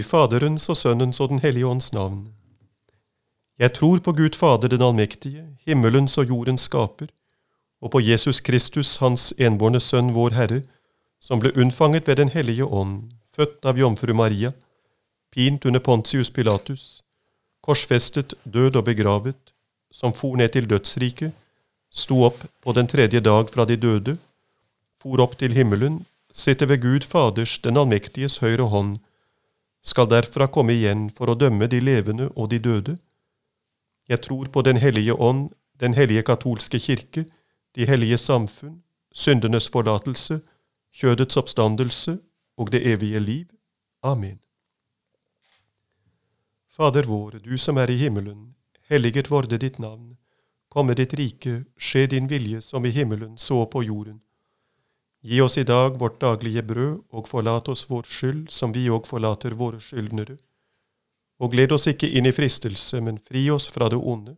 I Faderens og Sønnens og Den hellige ånds navn. Jeg tror på Gud Fader den allmektige, himmelens og jordens skaper, og på Jesus Kristus, Hans enbårne Sønn, vår Herre, som ble unnfanget ved Den hellige ånd, født av jomfru Maria, pint under Pontius Pilatus, korsfestet, død og begravet, som for ned til dødsriket, sto opp på den tredje dag fra de døde, for opp til himmelen, sitter ved Gud Faders, den allmektiges høyre hånd, skal derfra komme igjen for å dømme de levende og de døde. Jeg tror på Den hellige ånd, Den hellige katolske kirke, de hellige samfunn, syndenes forlatelse, kjødets oppstandelse og det evige liv. Amen. Fader vår, du som er i himmelen, helliget vorde ditt navn. Komme ditt rike, skje din vilje som i himmelen, så på jorden. Gi oss i dag vårt daglige brød, og forlat oss vår skyld, som vi òg forlater våre skyldnere. Og gled oss ikke inn i fristelse, men fri oss fra det onde.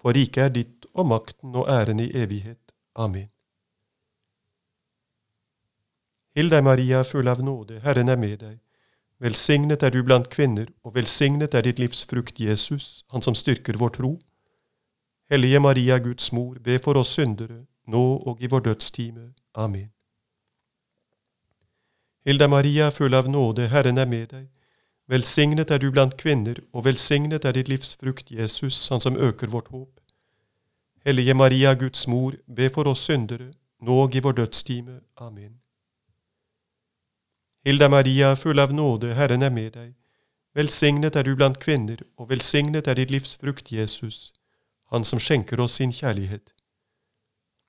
For riket er ditt, og makten og æren i evighet. Amen. Hill deg, Maria, full av nåde, Herren er med deg. Velsignet er du blant kvinner, og velsignet er ditt livs frukt, Jesus, Han som styrker vår tro. Hellige Maria, Guds mor, be for oss syndere, nå og i vår dødstime. Amen. Hilda Maria, full av nåde, Herren er med deg. Velsignet er du blant kvinner, og velsignet er ditt livs frukt, Jesus, Han som øker vårt håp. Hellige Maria, Guds mor, be for oss syndere, nå og i vår dødstime. Amen. Hilda Maria, full av nåde, Herren er med deg. Velsignet er du blant kvinner, og velsignet er ditt livs frukt, Jesus, Han som skjenker oss sin kjærlighet.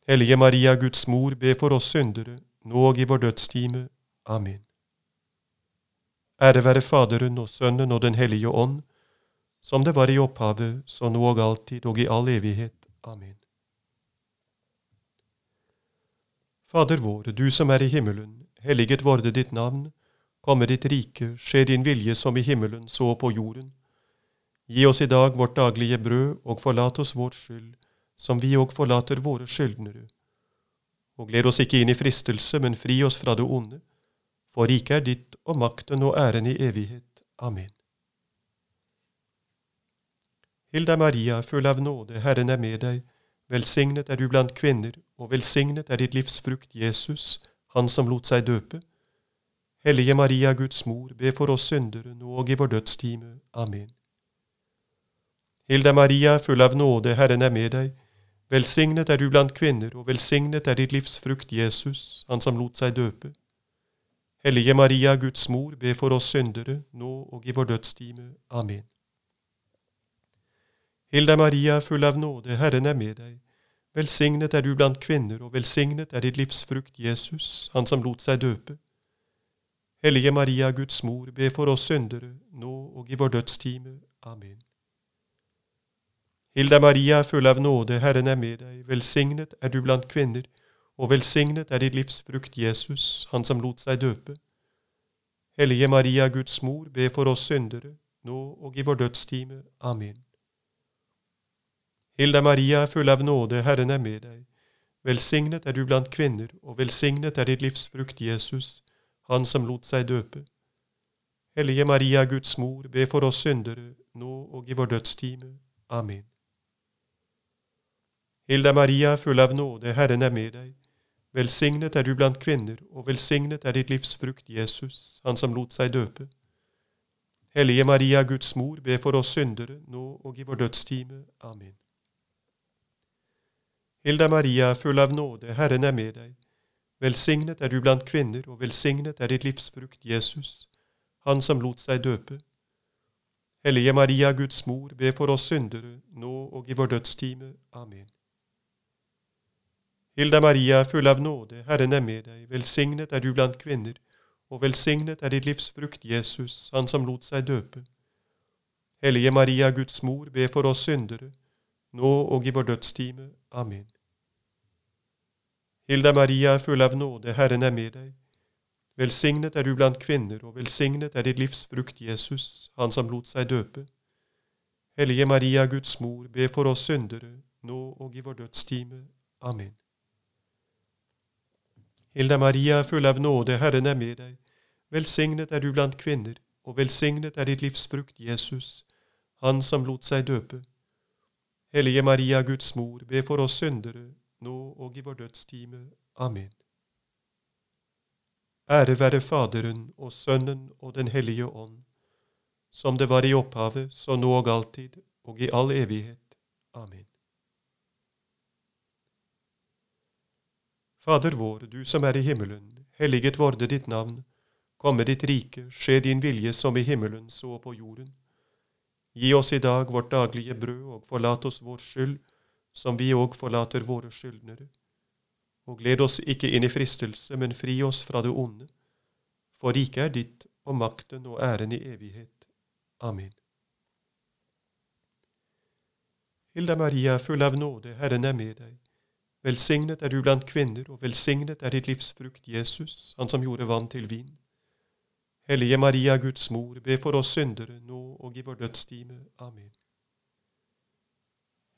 Hellige Maria, Guds mor, be for oss syndere, nå og i vår dødstime. Amen. Ære være Faderen og Sønnen og Den hellige ånd, som det var i opphavet, så nå og alltid og i all evighet. Amen. Fader vår, du som er i himmelen, helliget vorde ditt navn, komme ditt rike, skje din vilje som i himmelen, så på jorden. Gi oss i dag vårt daglige brød, og forlat oss vår skyld, som vi òg forlater våre skyldnere. Og led oss ikke inn i fristelse, men fri oss fra det onde, for riket er ditt og makten og æren i evighet. Amen. Hilda Maria, full av nåde, Herren er med deg, velsignet er du blant kvinner, og velsignet er ditt livs frukt, Jesus, han som lot seg døpe. Hellige Maria, Guds mor, be for oss syndere, nå og i vår dødstime. Amen. Hilda Maria, full av nåde, Herren er med deg. Velsignet er du blant kvinner, og velsignet er ditt livs frukt, Jesus, han som lot seg døpe. Hellige Maria, Guds mor, be for oss syndere, nå og i vår dødstime. Amen. Hilda Maria, full av nåde, Herren er med deg. Velsignet er du blant kvinner, og velsignet er ditt livs frukt, Jesus, han som lot seg døpe. Hellige Maria, Guds mor, be for oss syndere, nå og i vår dødstime. Amen. Hilda Maria, er full av nåde, Herren er med deg, velsignet er du blant kvinner, og velsignet er ditt livs frukt, Jesus, han som lot seg døpe. Hellige Maria, Guds mor, be for oss syndere, nå og i vår dødstime. Amen. Hilda Maria, er full av nåde, Herren er med deg. Velsignet er du blant kvinner, og velsignet er ditt livs frukt, Jesus, han som lot seg døpe. Hellige Maria, Guds mor, be for oss syndere, nå og i vår dødstime. Amen. Hilda Maria, full av nåde, Herren er med deg. Velsignet er du blant kvinner, og velsignet er ditt livs frukt, Jesus, han som lot seg døpe. Hellige Maria, Guds mor, be for oss syndere, nå og i vår dødstime. Amen. Hilda Maria, full av nåde, Herren er med deg. Velsignet er du blant kvinner, og velsignet er ditt livs frukt, Jesus, Han som lot seg døpe. Hellige Maria, Guds mor, be for oss syndere, nå og i vår dødstime. Amen. Hilda Maria, full av nåde, Herren er med deg. Velsignet er du blant kvinner, og velsignet er ditt livs frukt, Jesus, Han som lot seg døpe. Hellige Maria, Guds mor, be for oss syndere, nå og i vår dødstime. Amen. Hilda Maria, full av nåde, Herren er med deg. Velsignet er du blant kvinner, og velsignet er ditt livs frukt, Jesus, han som lot seg døpe. Hellige Maria, Guds mor, be for oss syndere, nå og i vår dødstime. Amen. Hilda Maria, full av nåde, Herren er med deg. Velsignet er du blant kvinner, og velsignet er ditt livs frukt, Jesus, han som lot seg døpe. Hellige Maria, Guds mor, be for oss syndere, nå og i vår dødstime. Amen. Ære være Faderen og Sønnen og Den hellige ånd, som det var i opphavet, så nå og alltid, og i all evighet. Amen. Fader vår, du som er i himmelen, helliget vorde ditt navn. Komme ditt rike, skje din vilje som i himmelen, så på jorden. Gi oss i dag vårt daglige brød, og forlat oss vår skyld, som vi òg forlater våre skyldnere. Og gled oss ikke inn i fristelse, men fri oss fra det onde. For riket er ditt, og makten og æren i evighet. Amen. Hilda Maria, full av nåde, Herren er med deg. Velsignet er du blant kvinner, og velsignet er ditt livs frukt, Jesus, han som gjorde vann til vin. Hellige Maria, Guds mor, be for oss syndere, nå og i vår dødstime. Amen.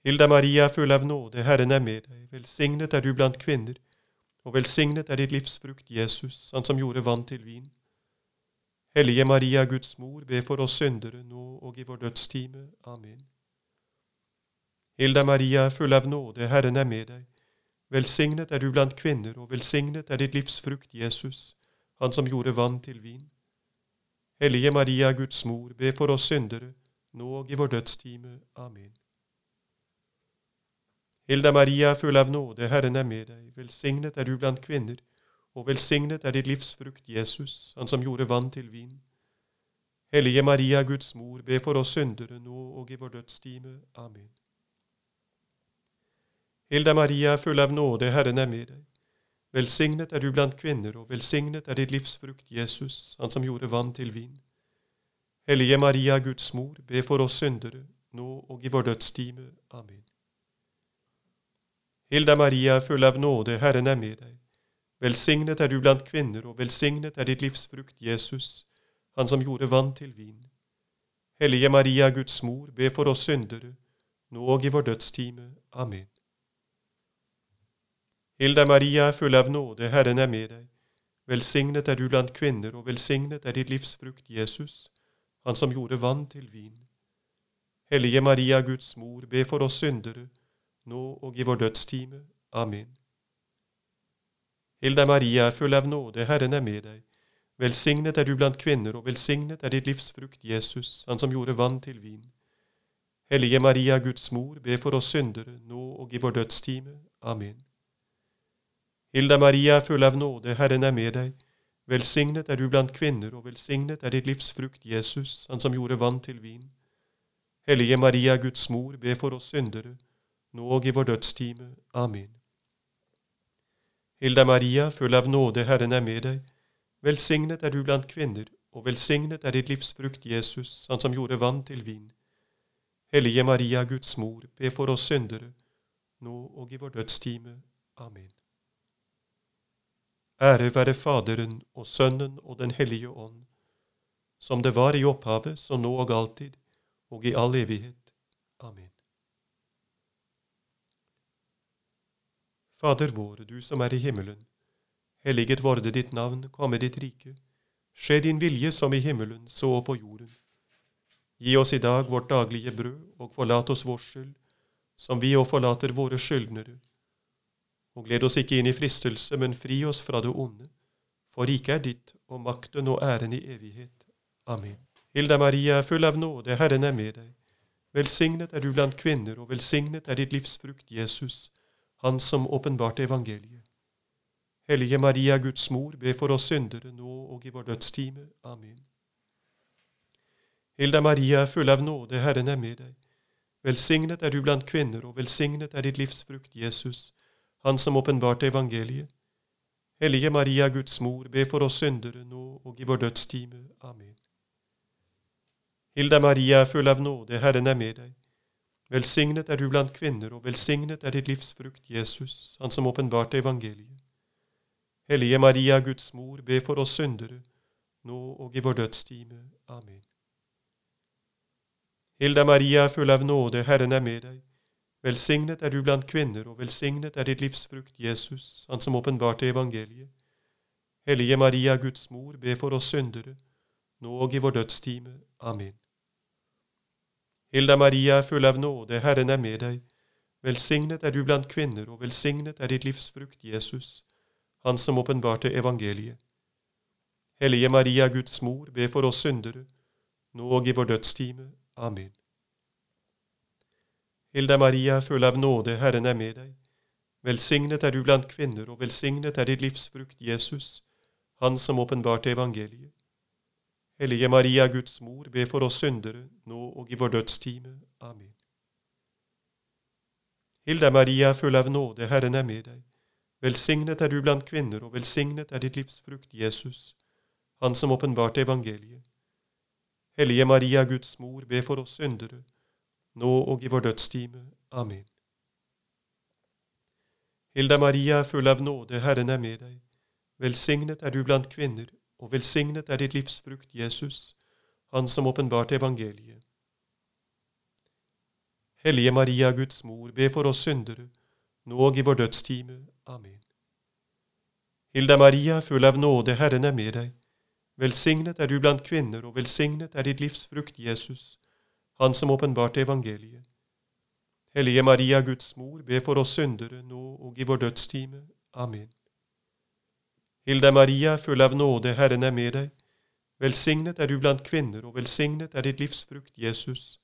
Hilda Maria, full av nåde, Herren er med deg, velsignet er du blant kvinner, og velsignet er ditt livs frukt, Jesus, han som gjorde vann til vin. Hellige Maria, Guds mor, be for oss syndere, nå og i vår dødstime. Amen. Hilda Maria, full av nåde, Herren er med deg, velsignet er du blant kvinner, og velsignet er ditt livs frukt, Jesus, han som gjorde vann til vin. Hellige Maria, Guds mor, be for oss syndere, nå og i vår dødstime. Amen. Hilda Maria, full av nåde, Herren er med deg, velsignet er du blant kvinner, og velsignet er ditt livs frukt, Jesus, han som gjorde vann til vin. Hellige Maria, Guds mor, be for oss syndere, nå og i vår dødstime. Amen. Hilda Maria, full av nåde, Herren er med deg. Velsignet er du blant kvinner, og velsignet er ditt livs frukt, Jesus, han som gjorde vann til vin. Hellige Maria, Guds mor, be for oss syndere, nå og i vår dødstime. Amen. Hilda Maria, full av nåde, Herren er med deg. Velsignet er du blant kvinner, og velsignet er ditt livs frukt, Jesus, han som gjorde vann til vin. Hellige Maria, Guds mor, be for oss syndere, nå og i vår dødstime. Amen. Hilda Maria, full av nåde, Herren er med deg. Velsignet er du blant kvinner, og velsignet er ditt livs frukt, Jesus, han som gjorde vann til vin. Hellige Maria, Guds mor, be for oss syndere, nå og i vår dødstime. Amen. Hilda Maria, full av nåde, Herren er med deg. Velsignet er du blant kvinner, og velsignet er ditt livs frukt, Jesus, han som gjorde vann til vin. Hellige Maria, Guds mor, be for oss syndere, nå og i vår dødstime. Amen. Hilda Maria, full av nåde, Herren er med deg. Velsignet er du blant kvinner, og velsignet er ditt livs frukt, Jesus, han som gjorde vann til vin. Hellige Maria, Guds mor, be for oss syndere, nå og i vår dødstime. Amen. Hilda Maria, full av nåde, Herren er med deg. Velsignet er du blant kvinner, og velsignet er ditt livs frukt, Jesus, han som gjorde vann til vin. Hellige Maria, Guds mor, be for oss syndere, nå og i vår dødstime. Amen. Ære være Faderen og Sønnen og Den hellige ånd, som det var i opphavet, så nå og alltid, og i all evighet. Amen. Fader vår, du som er i himmelen. Helliget vorde ditt navn, komme ditt rike. Skje din vilje som i himmelen, så på jorden. Gi oss i dag vårt daglige brød, og forlat oss vår skyld, som vi òg forlater våre skyldnere og gled oss ikke inn i fristelse, men fri oss fra det onde. For riket er ditt, og makten og æren i evighet. Amen. Hilda Maria, full av nåde, Herren er med deg. Velsignet er du blant kvinner, og velsignet er ditt livs frukt, Jesus, Han som åpenbarte evangeliet. Hellige Maria, Guds mor, be for oss syndere nå og i vår dødstime. Amen. Hilda Maria, full av nåde, Herren er med deg. Velsignet er du blant kvinner, og velsignet er ditt livs frukt, Jesus, han som åpenbarte evangeliet. Hellige Maria, Guds mor, be for oss syndere nå og i vår dødstime. Amen. Hilda Maria, full av nåde, Herren er med deg. Velsignet er du blant kvinner, og velsignet er ditt livs frukt, Jesus, han som åpenbarte evangeliet. Hellige Maria, Guds mor, be for oss syndere, nå og i vår dødstime. Amen. Hilda Maria, full av nåde, Herren er med deg. Velsignet er du blant kvinner, og velsignet er ditt livs frukt, Jesus, han som åpenbarte evangeliet. Hellige Maria, Guds mor, be for oss syndere, nå og i vår dødstime. Amen. Hilda Maria, full av nåde, Herren er med deg. Velsignet er du blant kvinner, og velsignet er ditt livs frukt, Jesus, Han som åpenbarte evangeliet. Hellige Maria, Guds mor, be for oss syndere, nå og i vår dødstime. Amen. Hilda Maria, full av nåde, Herren er med deg. Velsignet er du blant kvinner, og velsignet er ditt livsfrukt, Jesus, Han som åpenbarte evangeliet. Hellige Maria, Guds mor, be for oss syndere, nå og i vår dødstime. Amen. Hilda Maria, full av nåde, Herren er med deg. Velsignet er du blant kvinner, og velsignet er ditt livsfrukt, Jesus, Han som åpenbarte evangeliet. Hellige Maria, Guds mor, be for oss syndere, nå og i vår dødstime. Amen. Hilda Maria, full av nåde, Herren er med deg. Velsignet er du blant kvinner, og velsignet er ditt livs frukt, Jesus, Han som åpenbarte evangeliet. Hellige Maria, Guds mor, be for oss syndere, nå og i vår dødstime. Amen. Hilda Maria, full av nåde, Herren er med deg. Velsignet er du blant kvinner, og velsignet er ditt livs frukt, Jesus, Han som åpenbarte evangeliet. Hellige Maria, Guds mor, be for oss syndere, nå og i vår dødstime. Amen. Hilde Maria, full av nåde, Herren er med deg. Velsignet er du blant kvinner, og velsignet er ditt livs frukt, Jesus,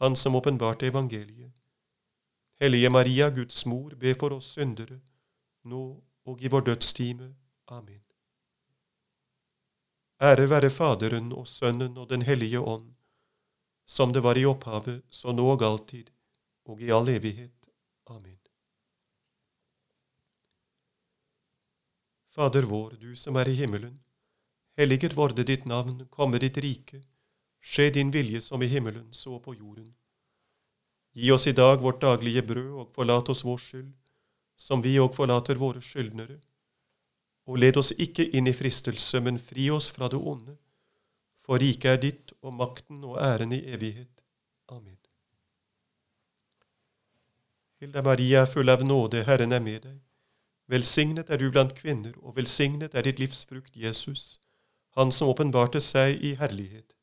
Han som åpenbarte evangeliet. Hellige Maria, Guds mor, be for oss syndere, nå og i vår dødstime. Amen. Ære være Faderen og Sønnen og Den hellige ånd, som det var i opphavet, så nå og alltid, og i all evighet. Amen. Fader vår, du som er i himmelen. Helliget vorde ditt navn, komme ditt rike. Skje din vilje som i himmelen, så på jorden. Gi oss i dag vårt daglige brød, og forlat oss vår skyld, som vi òg forlater våre skyldnere. Og led oss ikke inn i fristelse, men fri oss fra det onde. For riket er ditt, og makten og æren i evighet. Amen. Hilda Maria, full av nåde, Herren er med deg. Velsignet er du blant kvinner, og velsignet er ditt livs frukt, Jesus, Han som åpenbarte seg i herlighet.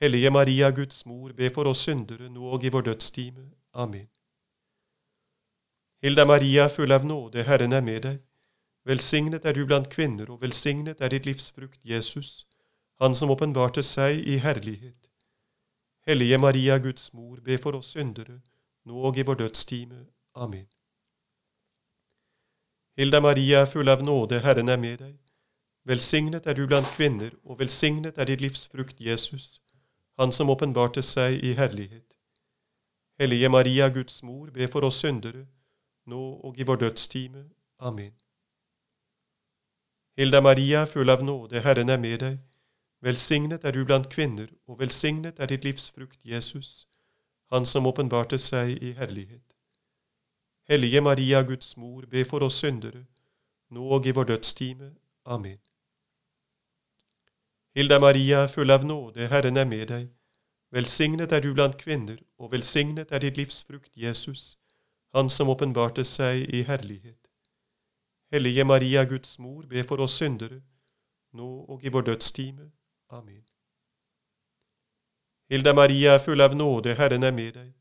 Hellige Maria, Guds mor, be for oss syndere, nå og i vår dødstime. Amen. Hilda Maria, full av nåde, Herren er med deg. Velsignet er du blant kvinner, og velsignet er ditt livs frukt, Jesus, Han som åpenbarte seg i herlighet. Hellige Maria, Guds mor, be for oss syndere, nå og i vår dødstime. Amen. Hilda Maria, full av nåde, Herren er med deg. Velsignet er du blant kvinner, og velsignet er ditt livs frukt, Jesus, Han som åpenbarte seg i herlighet. Hellige Maria, Guds mor, be for oss syndere, nå og i vår dødstime. Amen. Hilda Maria, full av nåde, Herren er med deg. Velsignet er du blant kvinner, og velsignet er ditt livs frukt, Jesus, Han som åpenbarte seg i herlighet. Hellige Maria, Guds mor, be for oss syndere, nå og i vår dødstime. Amen. Hilda Maria, full av nåde, Herren er med deg. Velsignet er du blant kvinner, og velsignet er ditt livs frukt, Jesus, Han som åpenbarte seg i herlighet. Hellige Maria, Guds mor, be for oss syndere, nå og i vår dødstime. Amen. Hilda Maria, full av nåde, Herren er med deg.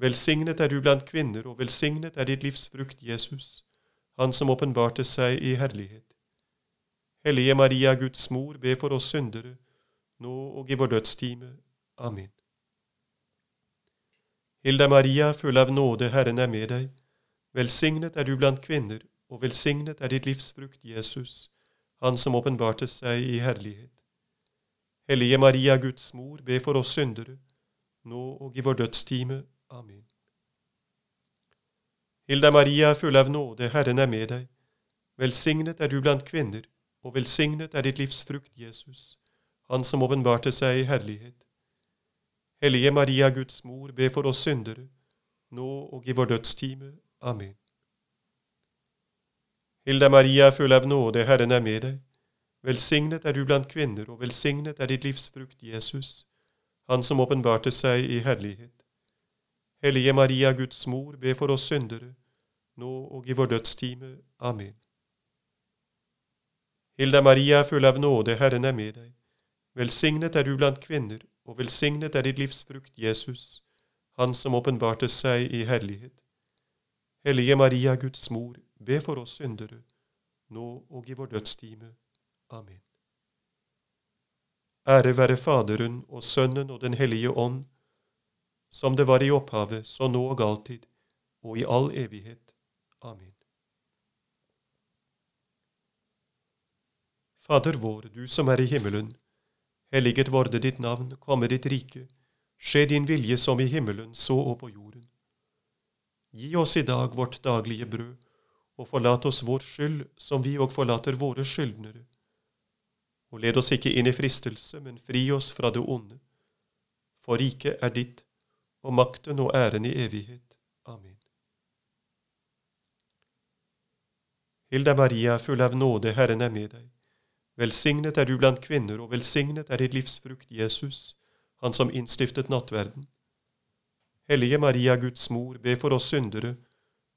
Velsignet er du blant kvinner, og velsignet er ditt livs frukt, Jesus, Han som åpenbarte seg i herlighet. Hellige Maria, Guds mor, be for oss syndere, nå og i vår dødstime. Amen. Hilda Maria, full av nåde, Herren er med deg. Velsignet er du blant kvinner, og velsignet er ditt livs frukt, Jesus, Han som åpenbarte seg i herlighet. Hellige Maria, Guds mor, be for oss syndere, nå og i vår dødstime. Amen. Hilda Maria, full av nåde, Herren er med deg. Velsignet er du blant kvinner, og velsignet er ditt livs frukt, Jesus, Han som åpenbarte seg i herlighet. Hellige Maria, Guds mor, be for oss syndere, nå og i vår dødstime. Amen. Hilda Maria, full av nåde, Herren er med deg. Velsignet er du blant kvinner, og velsignet er ditt livs frukt, Jesus, Han som åpenbarte seg i herlighet. Hellige Maria, Guds mor, be for oss syndere, nå og i vår dødstime. Amen. Hilda Maria, full av nåde, Herren er med deg. Velsignet er du blant kvinner, og velsignet er ditt livs frukt, Jesus, Han som åpenbarte seg i herlighet. Hellige Maria, Guds mor, be for oss syndere, nå og i vår dødstime. Amen. Ære være Faderen og Sønnen og Den hellige ånd, som det var i opphavet, så nå og alltid, og i all evighet. Amen. Fader vår, du som er i himmelen. Helliget vorde ditt navn, komme ditt rike. Skje din vilje som i himmelen, så og på jorden. Gi oss i dag vårt daglige brød, og forlat oss vår skyld, som vi òg forlater våre skyldnere. Og led oss ikke inn i fristelse, men fri oss fra det onde. For riket er ditt, og makten og æren i evighet. Amen. Hilda Maria, full av nåde, Herren er med deg. Velsignet er du blant kvinner, og velsignet er ditt livsfrukt, Jesus, han som innstiftet nattverden. Hellige Maria, Guds mor, be for oss syndere,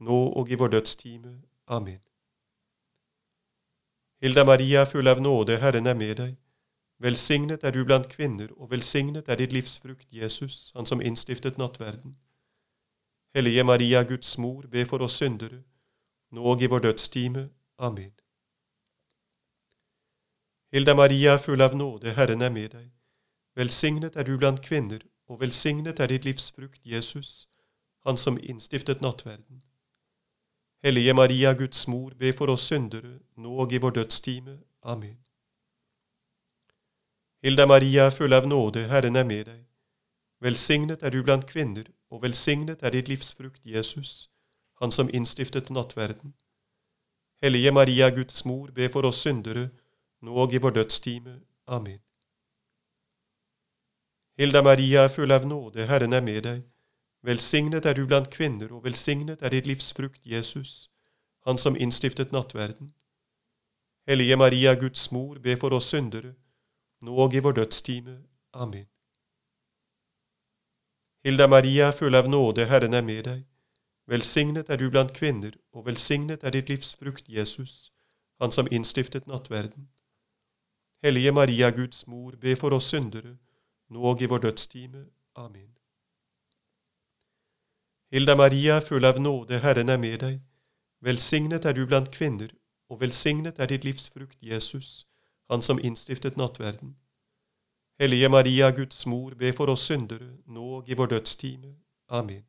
nå og i vår dødstime. Amen. Hilda Maria, full av nåde, Herren er med deg. Velsignet er du blant kvinner, og velsignet er ditt livs frukt, Jesus, han som innstiftet nattverden. Hellige Maria, Guds mor, be for oss syndere, nå og i vår dødstime. Amen. Hilda Maria, full av nåde, Herren er med deg. Velsignet er du blant kvinner, og velsignet er ditt livs frukt, Jesus, Han som innstiftet nattverden. Hellige Maria, Guds mor, be for oss syndere, nå og i vår dødstime. Amen. Hilda Maria, full av nåde, Herren er med deg. Velsignet er du blant kvinner, og velsignet er ditt livsfrukt, Jesus, Han som innstiftet nattverden. Hellige Maria, Guds mor, be for oss syndere, nå og i vår dødstime. Amen. Hilda Maria, full av nåde, Herren er med deg. Velsignet er du blant kvinner, og velsignet er ditt livs frukt, Jesus, Han som innstiftet nattverden. Hellige Maria, Guds mor, be for oss syndere, nå og i vår dødstime. Amen. Hilda Maria, full av nåde, Herren er med deg. Velsignet er du blant kvinner, og velsignet er ditt livs frukt, Jesus, Han som innstiftet nattverden. Hellige Maria, Guds mor, be for oss syndere, nå og i vår dødstime. Amen. Hilda Maria, full av nåde, Herren er med deg. Velsignet er du blant kvinner, og velsignet er ditt livs frukt, Jesus, Han som innstiftet nattverden. Hellige Maria, Guds mor, be for oss syndere, nå og i vår dødstime. Amen.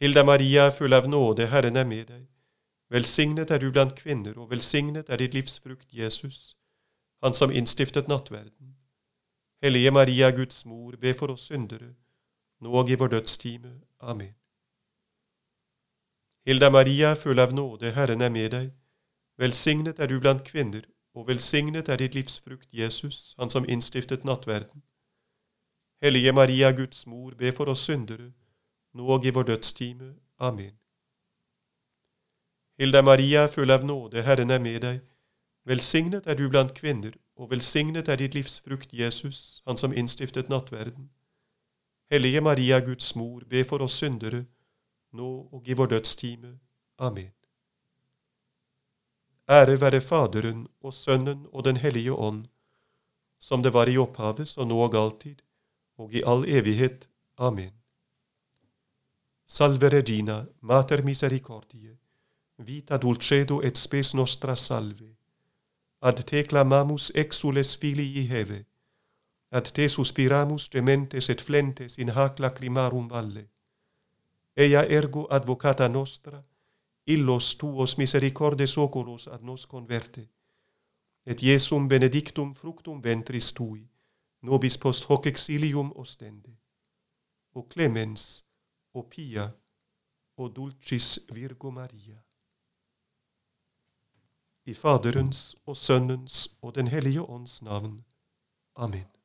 Hilda Maria, full av nåde, Herren er med deg. Velsignet er du blant kvinner, og velsignet er ditt livs frukt, Jesus, Han som innstiftet nattverden. Hellige Maria, Guds mor, be for oss syndere, nå og i vår dødstime. Amen. Hilda Maria, full av nåde, Herren er med deg. Velsignet er du blant kvinner, og velsignet er ditt livsfrukt Jesus, Han som innstiftet nattverden. Hellige Maria, Guds mor, be for oss syndere, nå og i vår dødstime. Amen. Hilda Maria, full av nåde, Herren er med deg. Velsignet er du blant kvinner, og velsignet er ditt livsfrukt Jesus, Han som innstiftet nattverden. Hellige Maria, Guds mor, be for oss syndere, nå og i vår dødstime. Amen. Ære være Faderen og Sønnen og Den hellige ånd, som det var i opphavet, så nå og alltid, og i all evighet. Amen. Salve Regina, Mater Misericordie, vita dulcedo et spes nostra salve. Ad te clamamus exules filii heve, ad te suspiramus gementes et flentes in hac lacrimarum valle. Eia ergo advocata nostra, illos tuos misericordes oculos ad nos converte. Et Iesum benedictum fructum ventris tui, nobis post hoc exilium ostende. O clemens, o pia, o dulcis Virgo Maria. I Faderens o Sönens o den helige Ons navn. Amen.